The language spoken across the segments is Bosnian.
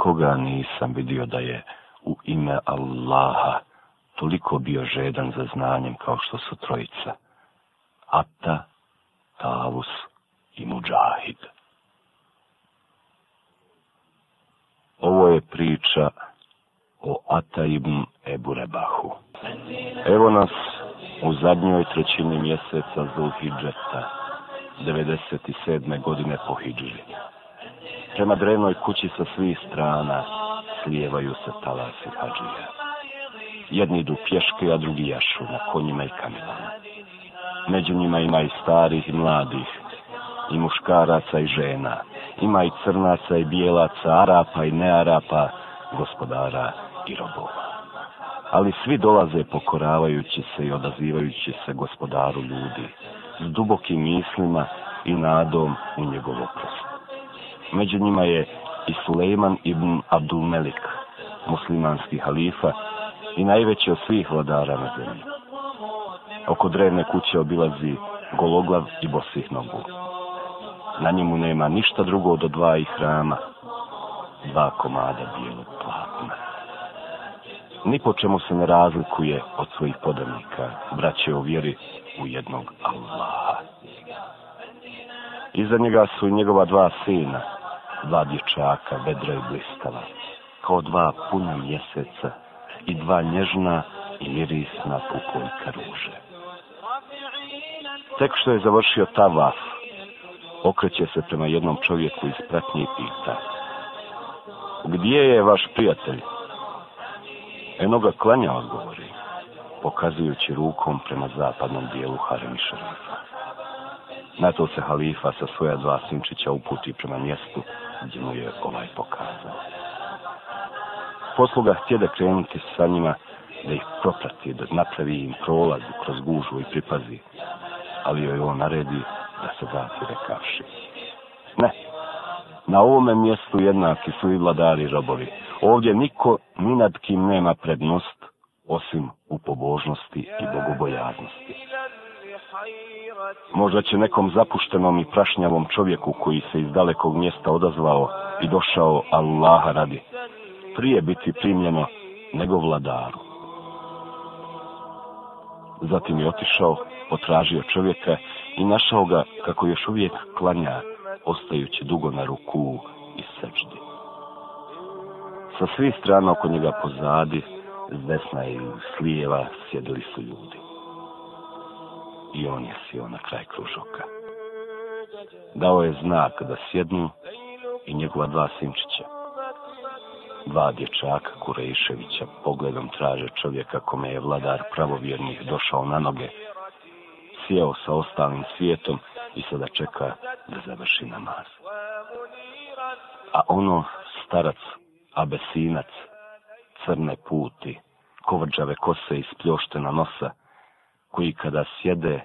nikoga nisam vidio da je u ime Allaha toliko bio žedan za znanjem kao što su trojica. Ata, Tavus i Mujahid. Ovo je priča o Ata ibn Ebu Rebahu. Evo nas u zadnjoj trećini mjeseca Zulhidžeta, 97. godine po Hidžiliju. Prema drevnoj kući sa svih strana slijevaju se talasi hađija. Jedni idu pješke, a drugi jašu na konjima i kamilama. Među njima ima i starih i mladih, i muškaraca i žena. Ima i crnaca i bijelaca, arapa i nearapa, gospodara i robova. Ali svi dolaze pokoravajući se i odazivajući se gospodaru ljudi, s dubokim mislima i nadom u njegovo prostor. Među njima je i Sulejman ibn Abdul Melik, muslimanski halifa i najveći od svih vladara na zemlji. Oko drevne kuće obilazi gologlav i bosih nogu. Na njemu nema ništa drugo do dva i hrama, dva komada bijelog platna. Ni po čemu se ne razlikuje od svojih podanika, braće u vjeri u jednog Allaha. Iza njega su i njegova dva sina, dva dječaka vedra i blistava, kao dva puna mjeseca i dva nježna i mirisna pukuljka ruže. Tek što je završio ta vas, okreće se prema jednom čovjeku iz pratnje i pita Gdje je vaš prijatelj? Enoga klanja odgovori, pokazujući rukom prema zapadnom dijelu Harim Šarifa. Na to se halifa sa svoja dva sinčića uputi prema mjestu mu je ovaj pokazao. Posluga htjede krenuti sa njima da ih proprati, da napravi im prolaz kroz gužu i pripazi, ali joj on naredi da se vrati rekavši. Ne, na ovome mjestu jednaki su i vladari robovi. Ovdje niko ni nad kim nema prednost osim u pobožnosti i bogobojaznosti. Možda će nekom zapuštenom i prašnjavom čovjeku koji se iz dalekog mjesta odazvao i došao Allaha radi, prije biti primljeno nego vladaru. Zatim je otišao, potražio čovjeka i našao ga kako još uvijek klanja, ostajući dugo na ruku i sečdi. Sa svih strana oko njega pozadi, s desna i s lijeva, sjedili su ljudi i on je sio na kraj kružoka. Dao je znak da sjednu i njegova dva sinčića. Dva dječaka Kureiševića pogledom traže čovjeka kome je vladar pravovjernih došao na noge. Sjeo sa ostalim svijetom i sada čeka da završi namaz. A ono starac, abesinac, crne puti, kovrđave kose i spljoštena nosa – koji kada sjede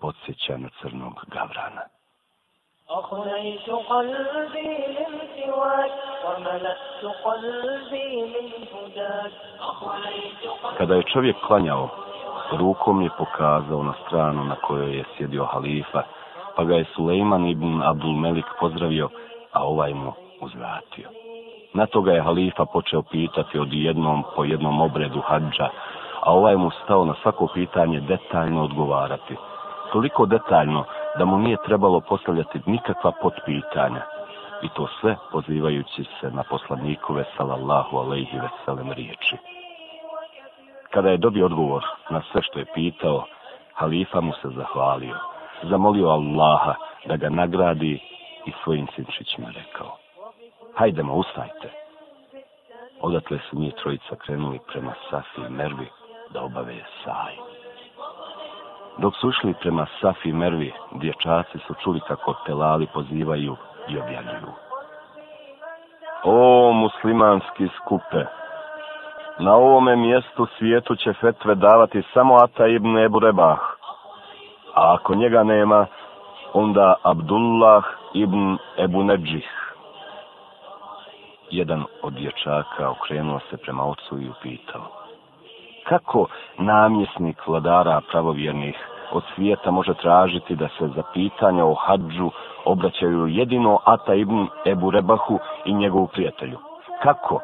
podsjeća na crnog gavrana. أخليت قلبي من سواك وملأت قلبي من هداك أخليت Kada je čovjek klanjao, rukom je pokazao na stranu na kojoj je sjedio halifa, pa ga je Sulejman ibn Abdul Melik pozdravio, a ovaj mu uzvratio. Na toga je halifa počeo pitati od jednom po jednom obredu hadža, a ovaj mu stao na svako pitanje detaljno odgovarati. Toliko detaljno da mu nije trebalo postavljati nikakva potpitanja. I to sve pozivajući se na poslanikove salallahu alaihi veselem riječi. Kada je dobio odgovor na sve što je pitao, halifa mu se zahvalio. Zamolio Allaha da ga nagradi i svojim sinčićima rekao. Hajdemo, ustajte. Odatle su mi trojica krenuli prema Safi i Mervi, da obave saj. Dok su išli prema Safi Mervi, dječaci su čuli kako telali pozivaju i objavljuju. O, muslimanski skupe, na ovome mjestu svijetu će fetve davati samo Ata ibn Ebu Rebah, a ako njega nema, onda Abdullah ibn Ebu Neđih. Jedan od dječaka okrenuo se prema ocu i upitao kako namjesnik vladara pravovjernih od svijeta može tražiti da se za pitanja o hadžu obraćaju jedino Ata ibn Ebu Rebahu i njegovu prijatelju. Kako?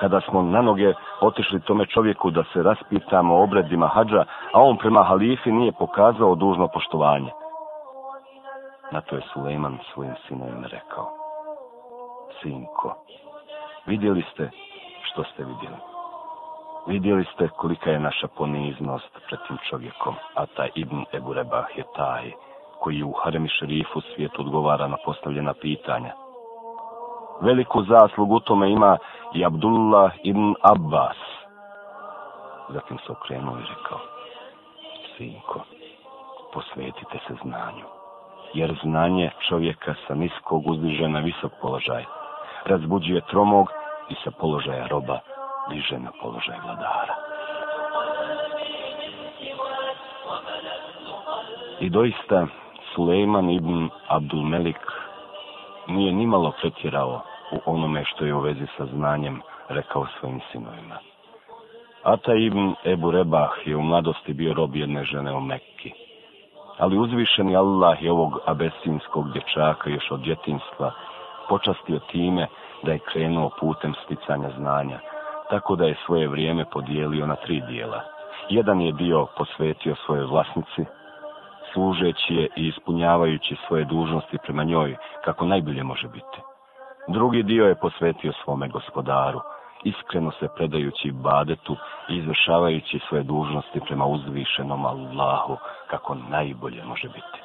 Kada smo na noge otišli tome čovjeku da se raspitamo o obredima hadža, a on prema halifi nije pokazao dužno poštovanje. Na to je Suleiman svojim sinovim rekao. Sinko, vidjeli ste što ste vidjeli. Vidjeli ste kolika je naša poniznost pred tim čovjekom, a taj Ibn Ebu Rebah je taj koji u Harem i Šerifu svijetu odgovara na postavljena pitanja. Veliku zaslugu u tome ima i Abdullah ibn Abbas. Zatim se okrenuo i rekao, Sinko, posvetite se znanju, jer znanje čovjeka sa niskog uzdiže na visok položaj, razbuđuje tromog i sa položaja roba diže na položaj vladara. I doista, Suleiman ibn Abdulmelik nije nimalo pretjerao u onome što je u vezi sa znanjem rekao svojim sinovima. Ata ibn Ebu Rebah je u mladosti bio rob jedne žene u Mekki. Ali uzvišeni Allah je ovog abesinskog dječaka još od djetinstva počastio time da je krenuo putem sticanja znanja, tako da je svoje vrijeme podijelio na tri dijela. Jedan je dio posvetio svoje vlasnici, služeći je i ispunjavajući svoje dužnosti prema njoj, kako najbolje može biti. Drugi dio je posvetio svome gospodaru, iskreno se predajući badetu i izvršavajući svoje dužnosti prema uzvišenom Allahu, kako najbolje može biti.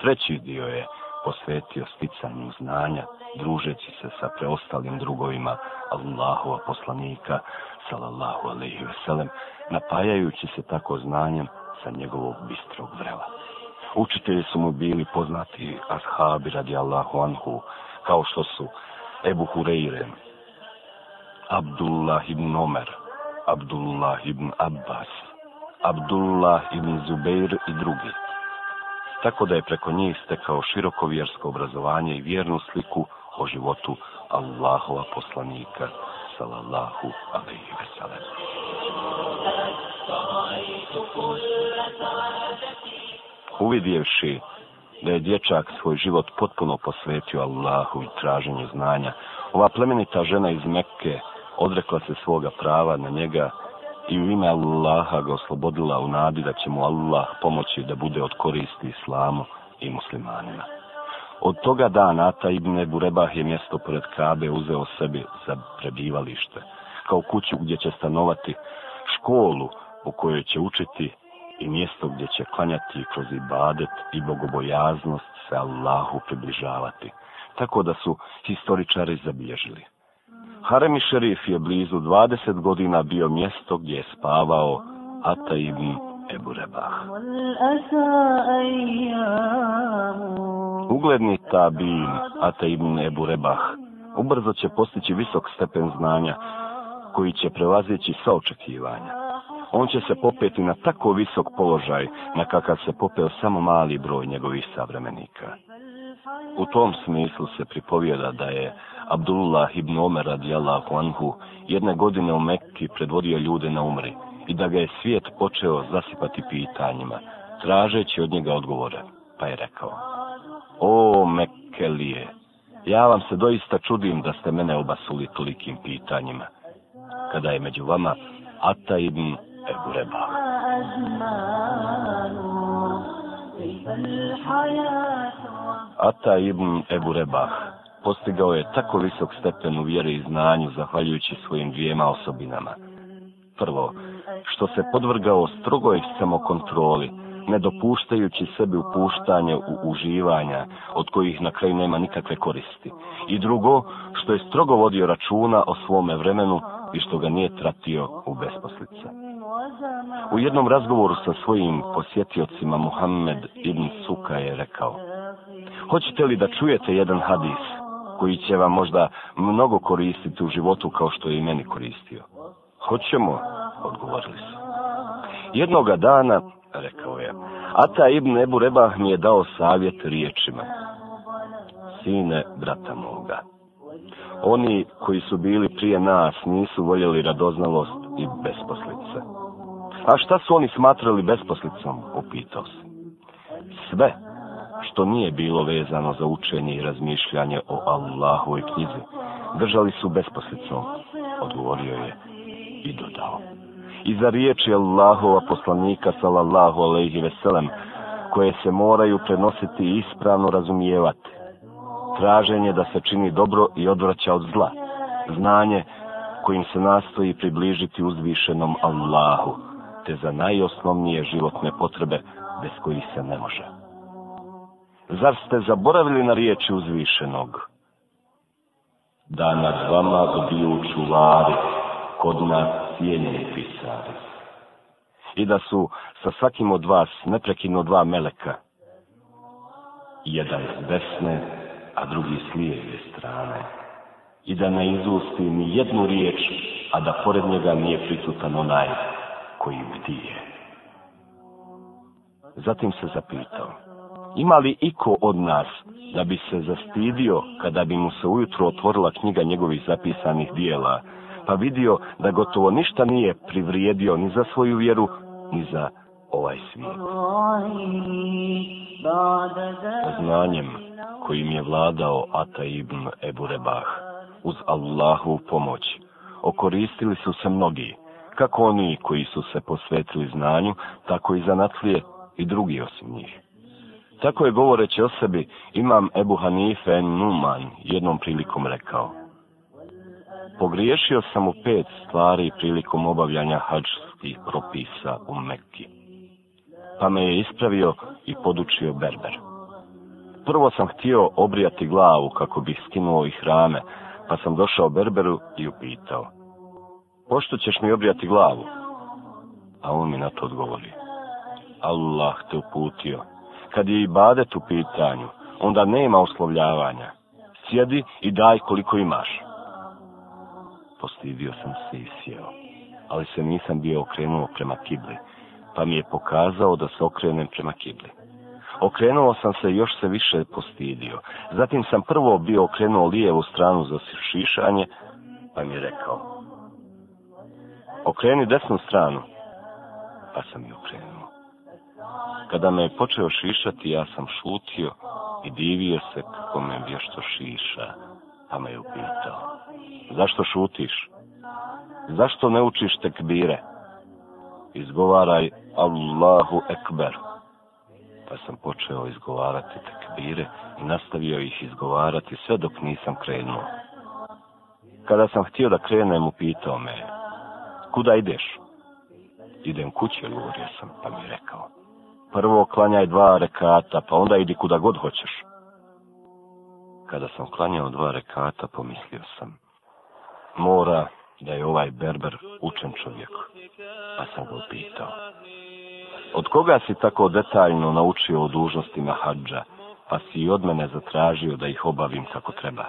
Treći dio je posvetio posvetio sticanju znanja, družeći se sa preostalim drugovima Allahova poslanika, salallahu alaihi veselem, napajajući se tako znanjem sa njegovog bistrog vrela. Učitelji su mu bili poznati ashabi radi Allahu anhu, kao što su Ebu Hureyre, Abdullah ibn Omer, Abdullah ibn Abbas, Abdullah ibn Zubeir i drugi tako da je preko nje istekao široko vjersko obrazovanje i vjernu sliku o životu Allahova poslanika, salallahu alaihi wa sallam. Uvidjevši da je dječak svoj život potpuno posvetio Allahu i traženju znanja, ova plemenita žena iz Mekke odrekla se svoga prava na njega, i u ime Allaha ga oslobodila u nadi da će mu Allah pomoći da bude od koristi islamu i muslimanima. Od toga dana ta Ibn Ebu Rebah je mjesto pored Kabe uzeo sebi za prebivalište, kao kuću gdje će stanovati, školu u kojoj će učiti i mjesto gdje će klanjati kroz ibadet i bogobojaznost se Allahu približavati. Tako da su historičari zabilježili. Harem Šerif je blizu 20 godina bio mjesto gdje je spavao Ataib Ebu Rebah. Ugledni tabin Ataib Ebu Rebah ubrzo će postići visok stepen znanja koji će prevazići sa očekivanja. On će se popeti na tako visok položaj na kakav se popeo samo mali broj njegovih savremenika. U tom smislu se pripovjeda da je Abdullah ibn Omer radijallahu anhu jedne godine u Mekki predvodio ljude na umri i da ga je svijet počeo zasipati pitanjima, tražeći od njega odgovore, pa je rekao O Mekkelije, ja vam se doista čudim da ste mene obasuli tolikim pitanjima, kada je među vama Ata ibn Ebu Reba. الحياه Ata ibn Ebu Rebah postigao je tako visok stepen u vjeri i znanju zahvaljujući svojim dvijema osobinama. Prvo, što se podvrgao strogoj samokontroli, ne dopuštajući sebi upuštanje u uživanja od kojih na kraju nema nikakve koristi. I drugo, što je strogo vodio računa o svome vremenu i što ga nije tratio u besposlice. U jednom razgovoru sa svojim posjetiocima Muhammed ibn Suka je rekao, Hoćete li da čujete jedan hadis koji će vam možda mnogo koristiti u životu kao što je i meni koristio? Hoćemo, odgovorili su. Jednoga dana, rekao je, Ata ibn Ebu Rebah mi je dao savjet riječima. Sine brata moga, oni koji su bili prije nas nisu voljeli radoznalost i besposlice. A šta su oni smatrali besposlicom, upitao se. Sve, što nije bilo vezano za učenje i razmišljanje o Allahovoj knjizi. Držali su besposlicu, odgovorio je i dodao. I za riječi Allahova poslanika, salallahu alaihi veselem, koje se moraju prenositi i ispravno razumijevati. Traženje da se čini dobro i odvraća od zla. Znanje kojim se nastoji približiti uzvišenom Allahu, te za najosnovnije životne potrebe bez kojih se ne može zar ste zaboravili na riječi uzvišenog? Da nad vama bio čuvari, kod nas cijenjeni pisari. I da su sa svakim od vas neprekino dva meleka, jedan s desne, a drugi s lijeve strane. I da ne izusti ni jednu riječ, a da pored njega nije prisutan onaj koji bdije. Zatim se zapitao, Ima li iko od nas da bi se zastidio kada bi mu se ujutro otvorila knjiga njegovih zapisanih dijela, pa vidio da gotovo ništa nije privrijedio ni za svoju vjeru, ni za ovaj svijet. Znanjem kojim je vladao Ata ibn Ebu Rebah, uz Allahu pomoć, okoristili su se mnogi, kako oni koji su se posvetili znanju, tako i zanatlije i drugi osim njih. Tako je govoreći o sebi, imam Ebu Hanife Numan jednom prilikom rekao. Pogriješio sam u pet stvari prilikom obavljanja hađskih propisa u Mekki. Pa me je ispravio i podučio Berber. Prvo sam htio obrijati glavu kako bih skinuo ih rame, pa sam došao Berberu i upitao. Pošto ćeš mi obrijati glavu? A on mi na to odgovori. Allah te uputio kad je ibadet u pitanju, onda nema uslovljavanja. Sjedi i daj koliko imaš. Postidio sam se i sjeo, ali se nisam bio okrenuo prema kibli, pa mi je pokazao da se okrenem prema kibli. Okrenuo sam se još se više postidio. Zatim sam prvo bio okrenuo lijevu stranu za sišišanje, pa mi je rekao. Okreni desnu stranu, pa sam ju okrenuo. Kada me je počeo šišati, ja sam šutio i divio se kako me vješto šiša, pa me je upitao. Zašto šutiš? Zašto ne učiš tekbire? Izgovaraj Allahu Ekber. Pa sam počeo izgovarati tekbire i nastavio ih izgovarati sve dok nisam krenuo. Kada sam htio da krenem, upitao me, kuda ideš? Idem kuće, odgovorio sam, pa mi rekao, prvo klanjaj dva rekata, pa onda idi kuda god hoćeš. Kada sam klanjao dva rekata, pomislio sam, mora da je ovaj berber učen čovjek, pa sam ga upitao. Od koga si tako detaljno naučio o dužnostima hađa, pa si i od mene zatražio da ih obavim kako treba?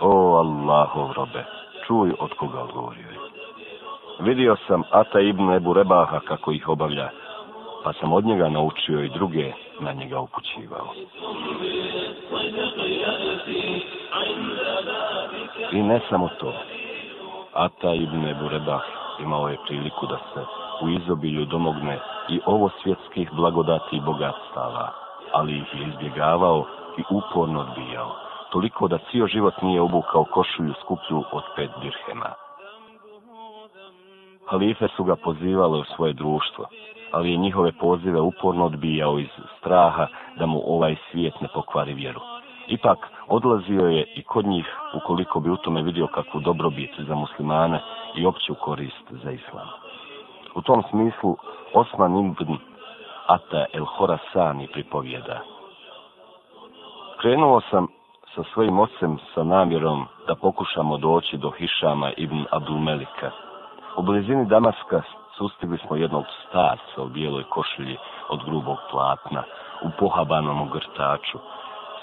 O Allahov robe, čuj od koga odgovorio je. Vidio sam Ata ibn Ebu Rebaha kako ih obavlja, pa sam od njega naučio i druge na njega upućivao. I ne samo to. Ata ibn Ebu Rebah imao je priliku da se u izobilju domogne i ovo svjetskih blagodati i bogatstava, ali ih je izbjegavao i uporno odbijao, toliko da cijel život nije obukao košulju skuplju od pet dirhema. Halife su ga pozivale u svoje društvo, ali je njihove pozive uporno odbijao iz straha da mu ovaj svijet ne pokvari vjeru. Ipak, odlazio je i kod njih ukoliko bi u tome vidio kakvu dobrobit za muslimane i opću korist za islam. U tom smislu, Osman ibn Ata el Horasani pripovjeda. Krenuo sam sa svojim ocem sa namjerom da pokušamo doći do Hišama ibn Abdul Melika. U blizini Damaska sustigli smo jednog starca u bijeloj košulji od grubog platna, u pohabanom ogrtaču,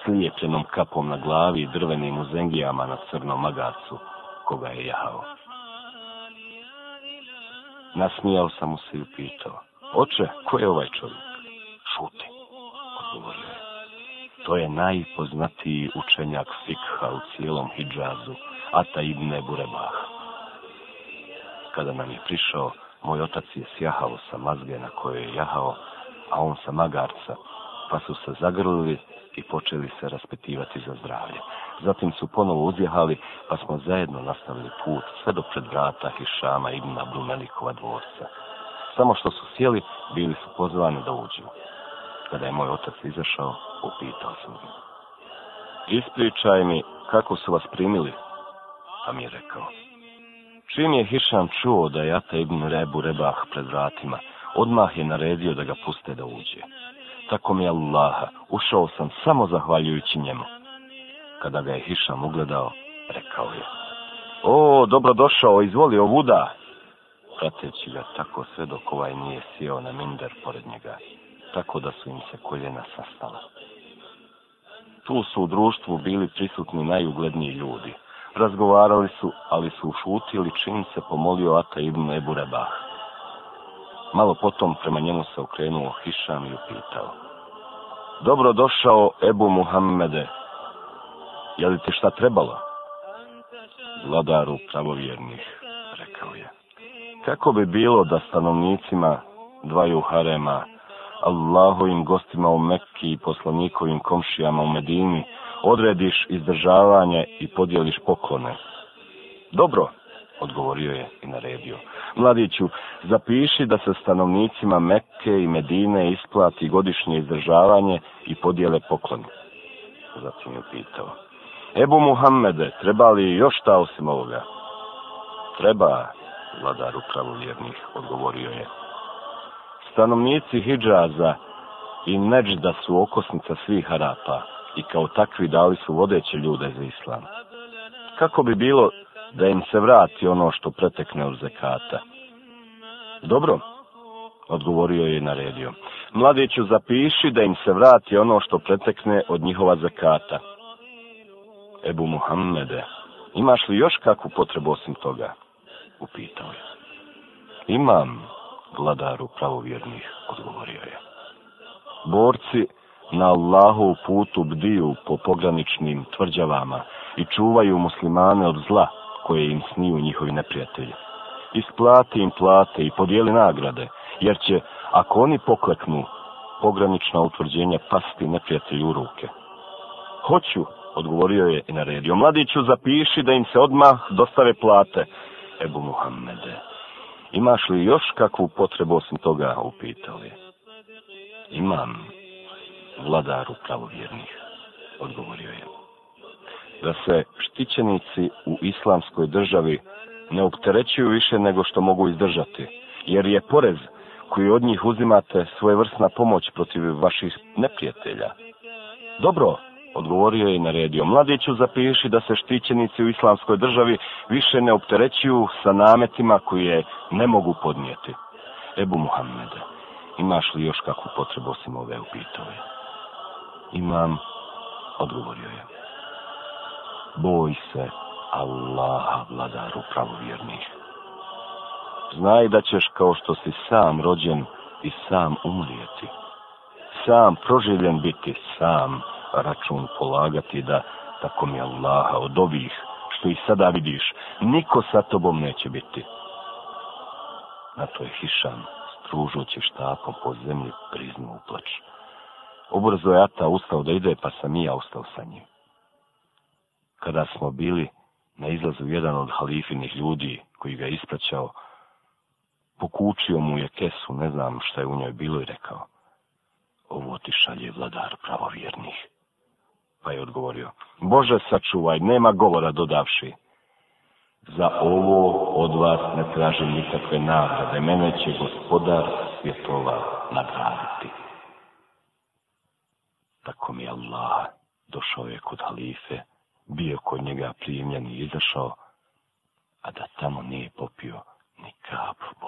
sliječenom kapom na glavi i drvenim uzengijama na crnom magacu, koga je jahao. Nasmijao sam mu se i upitao, oče, ko je ovaj čovjek? Šuti, odgovorio To je najpoznatiji učenjak fikha u cijelom Hidžazu, Ata ibn Burebah. Kada nam je prišao, Moj otac je sjahao sa mazge na koje je jahao, a on sa magarca, pa su se zagrlili i počeli se raspetivati za zdravlje. Zatim su ponovo uzjehali, pa smo zajedno nastavili put sve do pred vrata Hišama ibn Abdumelikova dvorca. Samo što su sjeli, bili su pozvani da uđemo. Kada je moj otac izašao, upitao sam ga. Ispričaj mi kako su vas primili, pa mi je rekao. Čim je Hišam čuo da je Ata ibn Rebu Rebah pred vratima, odmah je naredio da ga puste da uđe. Tako mi Allaha, ušao sam samo zahvaljujući njemu. Kada ga je Hišam ugledao, rekao je, O, dobro došao, izvoli ovuda. Prateći ga tako sve dok ovaj nije sjeo na minder pored njega, tako da su im se koljena sastala. Tu su u društvu bili prisutni najugledniji ljudi, Razgovarali su, ali su ušutili čim se pomolio Ata ibn Ebu Rebah. Malo potom prema njemu se okrenuo Hišam i upitao. Dobro došao Ebu Muhammede. Je li ti šta trebalo? Vladaru pravovjernih, rekao je. Kako bi bilo da stanovnicima dvaju harema, Allahovim gostima u Mekki i poslanikovim komšijama u Medini, odrediš izdržavanje i podijeliš poklone. Dobro, odgovorio je i naredio. Mladiću, zapiši da se stanovnicima Mekke i Medine isplati godišnje izdržavanje i podijele poklon. Zatim je pitao. Ebu Muhammede, treba li još šta osim ovoga? Treba, vladar upravo vjernih, odgovorio je. Stanovnici Hidžaza i Neđda su okosnica svih harapa i kao takvi dali su vodeće ljude za islam. Kako bi bilo da im se vrati ono što pretekne od zekata? Dobro, odgovorio je i naredio. Mladiću zapiši da im se vrati ono što pretekne od njihova zekata. Ebu Muhammede, imaš li još kakvu potrebu osim toga? Upitao je. Imam, vladaru pravovjernih, odgovorio je. Borci na Allahu putu bdiju po pograničnim tvrđavama i čuvaju muslimane od zla koje im sniju njihovi neprijatelji. Isplati im plate i podijeli nagrade, jer će, ako oni pokleknu, pogranična utvrđenja pasti neprijatelju u ruke. Hoću, odgovorio je i naredio, mladiću zapiši da im se odmah dostave plate, Ebu Muhammede. Imaš li još kakvu potrebu osim toga, upitali. Imam, vladaru pravovjernih? Odgovorio je. Da se štićenici u islamskoj državi ne opterećuju više nego što mogu izdržati, jer je porez koji od njih uzimate svoje vrsna pomoć protiv vaših neprijatelja. Dobro, odgovorio je i naredio. Mladiću zapiši da se štićenici u islamskoj državi više ne opterećuju sa nametima koje ne mogu podnijeti. Ebu Muhammede, imaš li još kakvu potrebu osim ove upitove? imam, odgovorio je. Boj se, Allaha, vladaru pravovjernih. Znaj da ćeš kao što si sam rođen i sam umrijeti. Sam proživljen biti, sam račun polagati da tako mi Allaha od ovih što i sada vidiš, niko sa tobom neće biti. Na to je Hišan, stružujući štakom po zemlji, priznu u plaću. Ubrzo je Ata ustao da ide, pa sam i ja ustao sa njim. Kada smo bili na izlazu jedan od halifinih ljudi koji ga je ispraćao, pokučio mu je kesu, ne znam šta je u njoj bilo, i rekao, ovo ti šalje vladar pravovjernih. Pa je odgovorio, Bože sačuvaj, nema govora dodavši. Za ovo od vas ne tražim nikakve nagrade, mene će gospodar svjetova nagraditi tako mi Allah, došao je kod halife, bio kod njega primljen i izašao, a da tamo nije popio ni kap vode.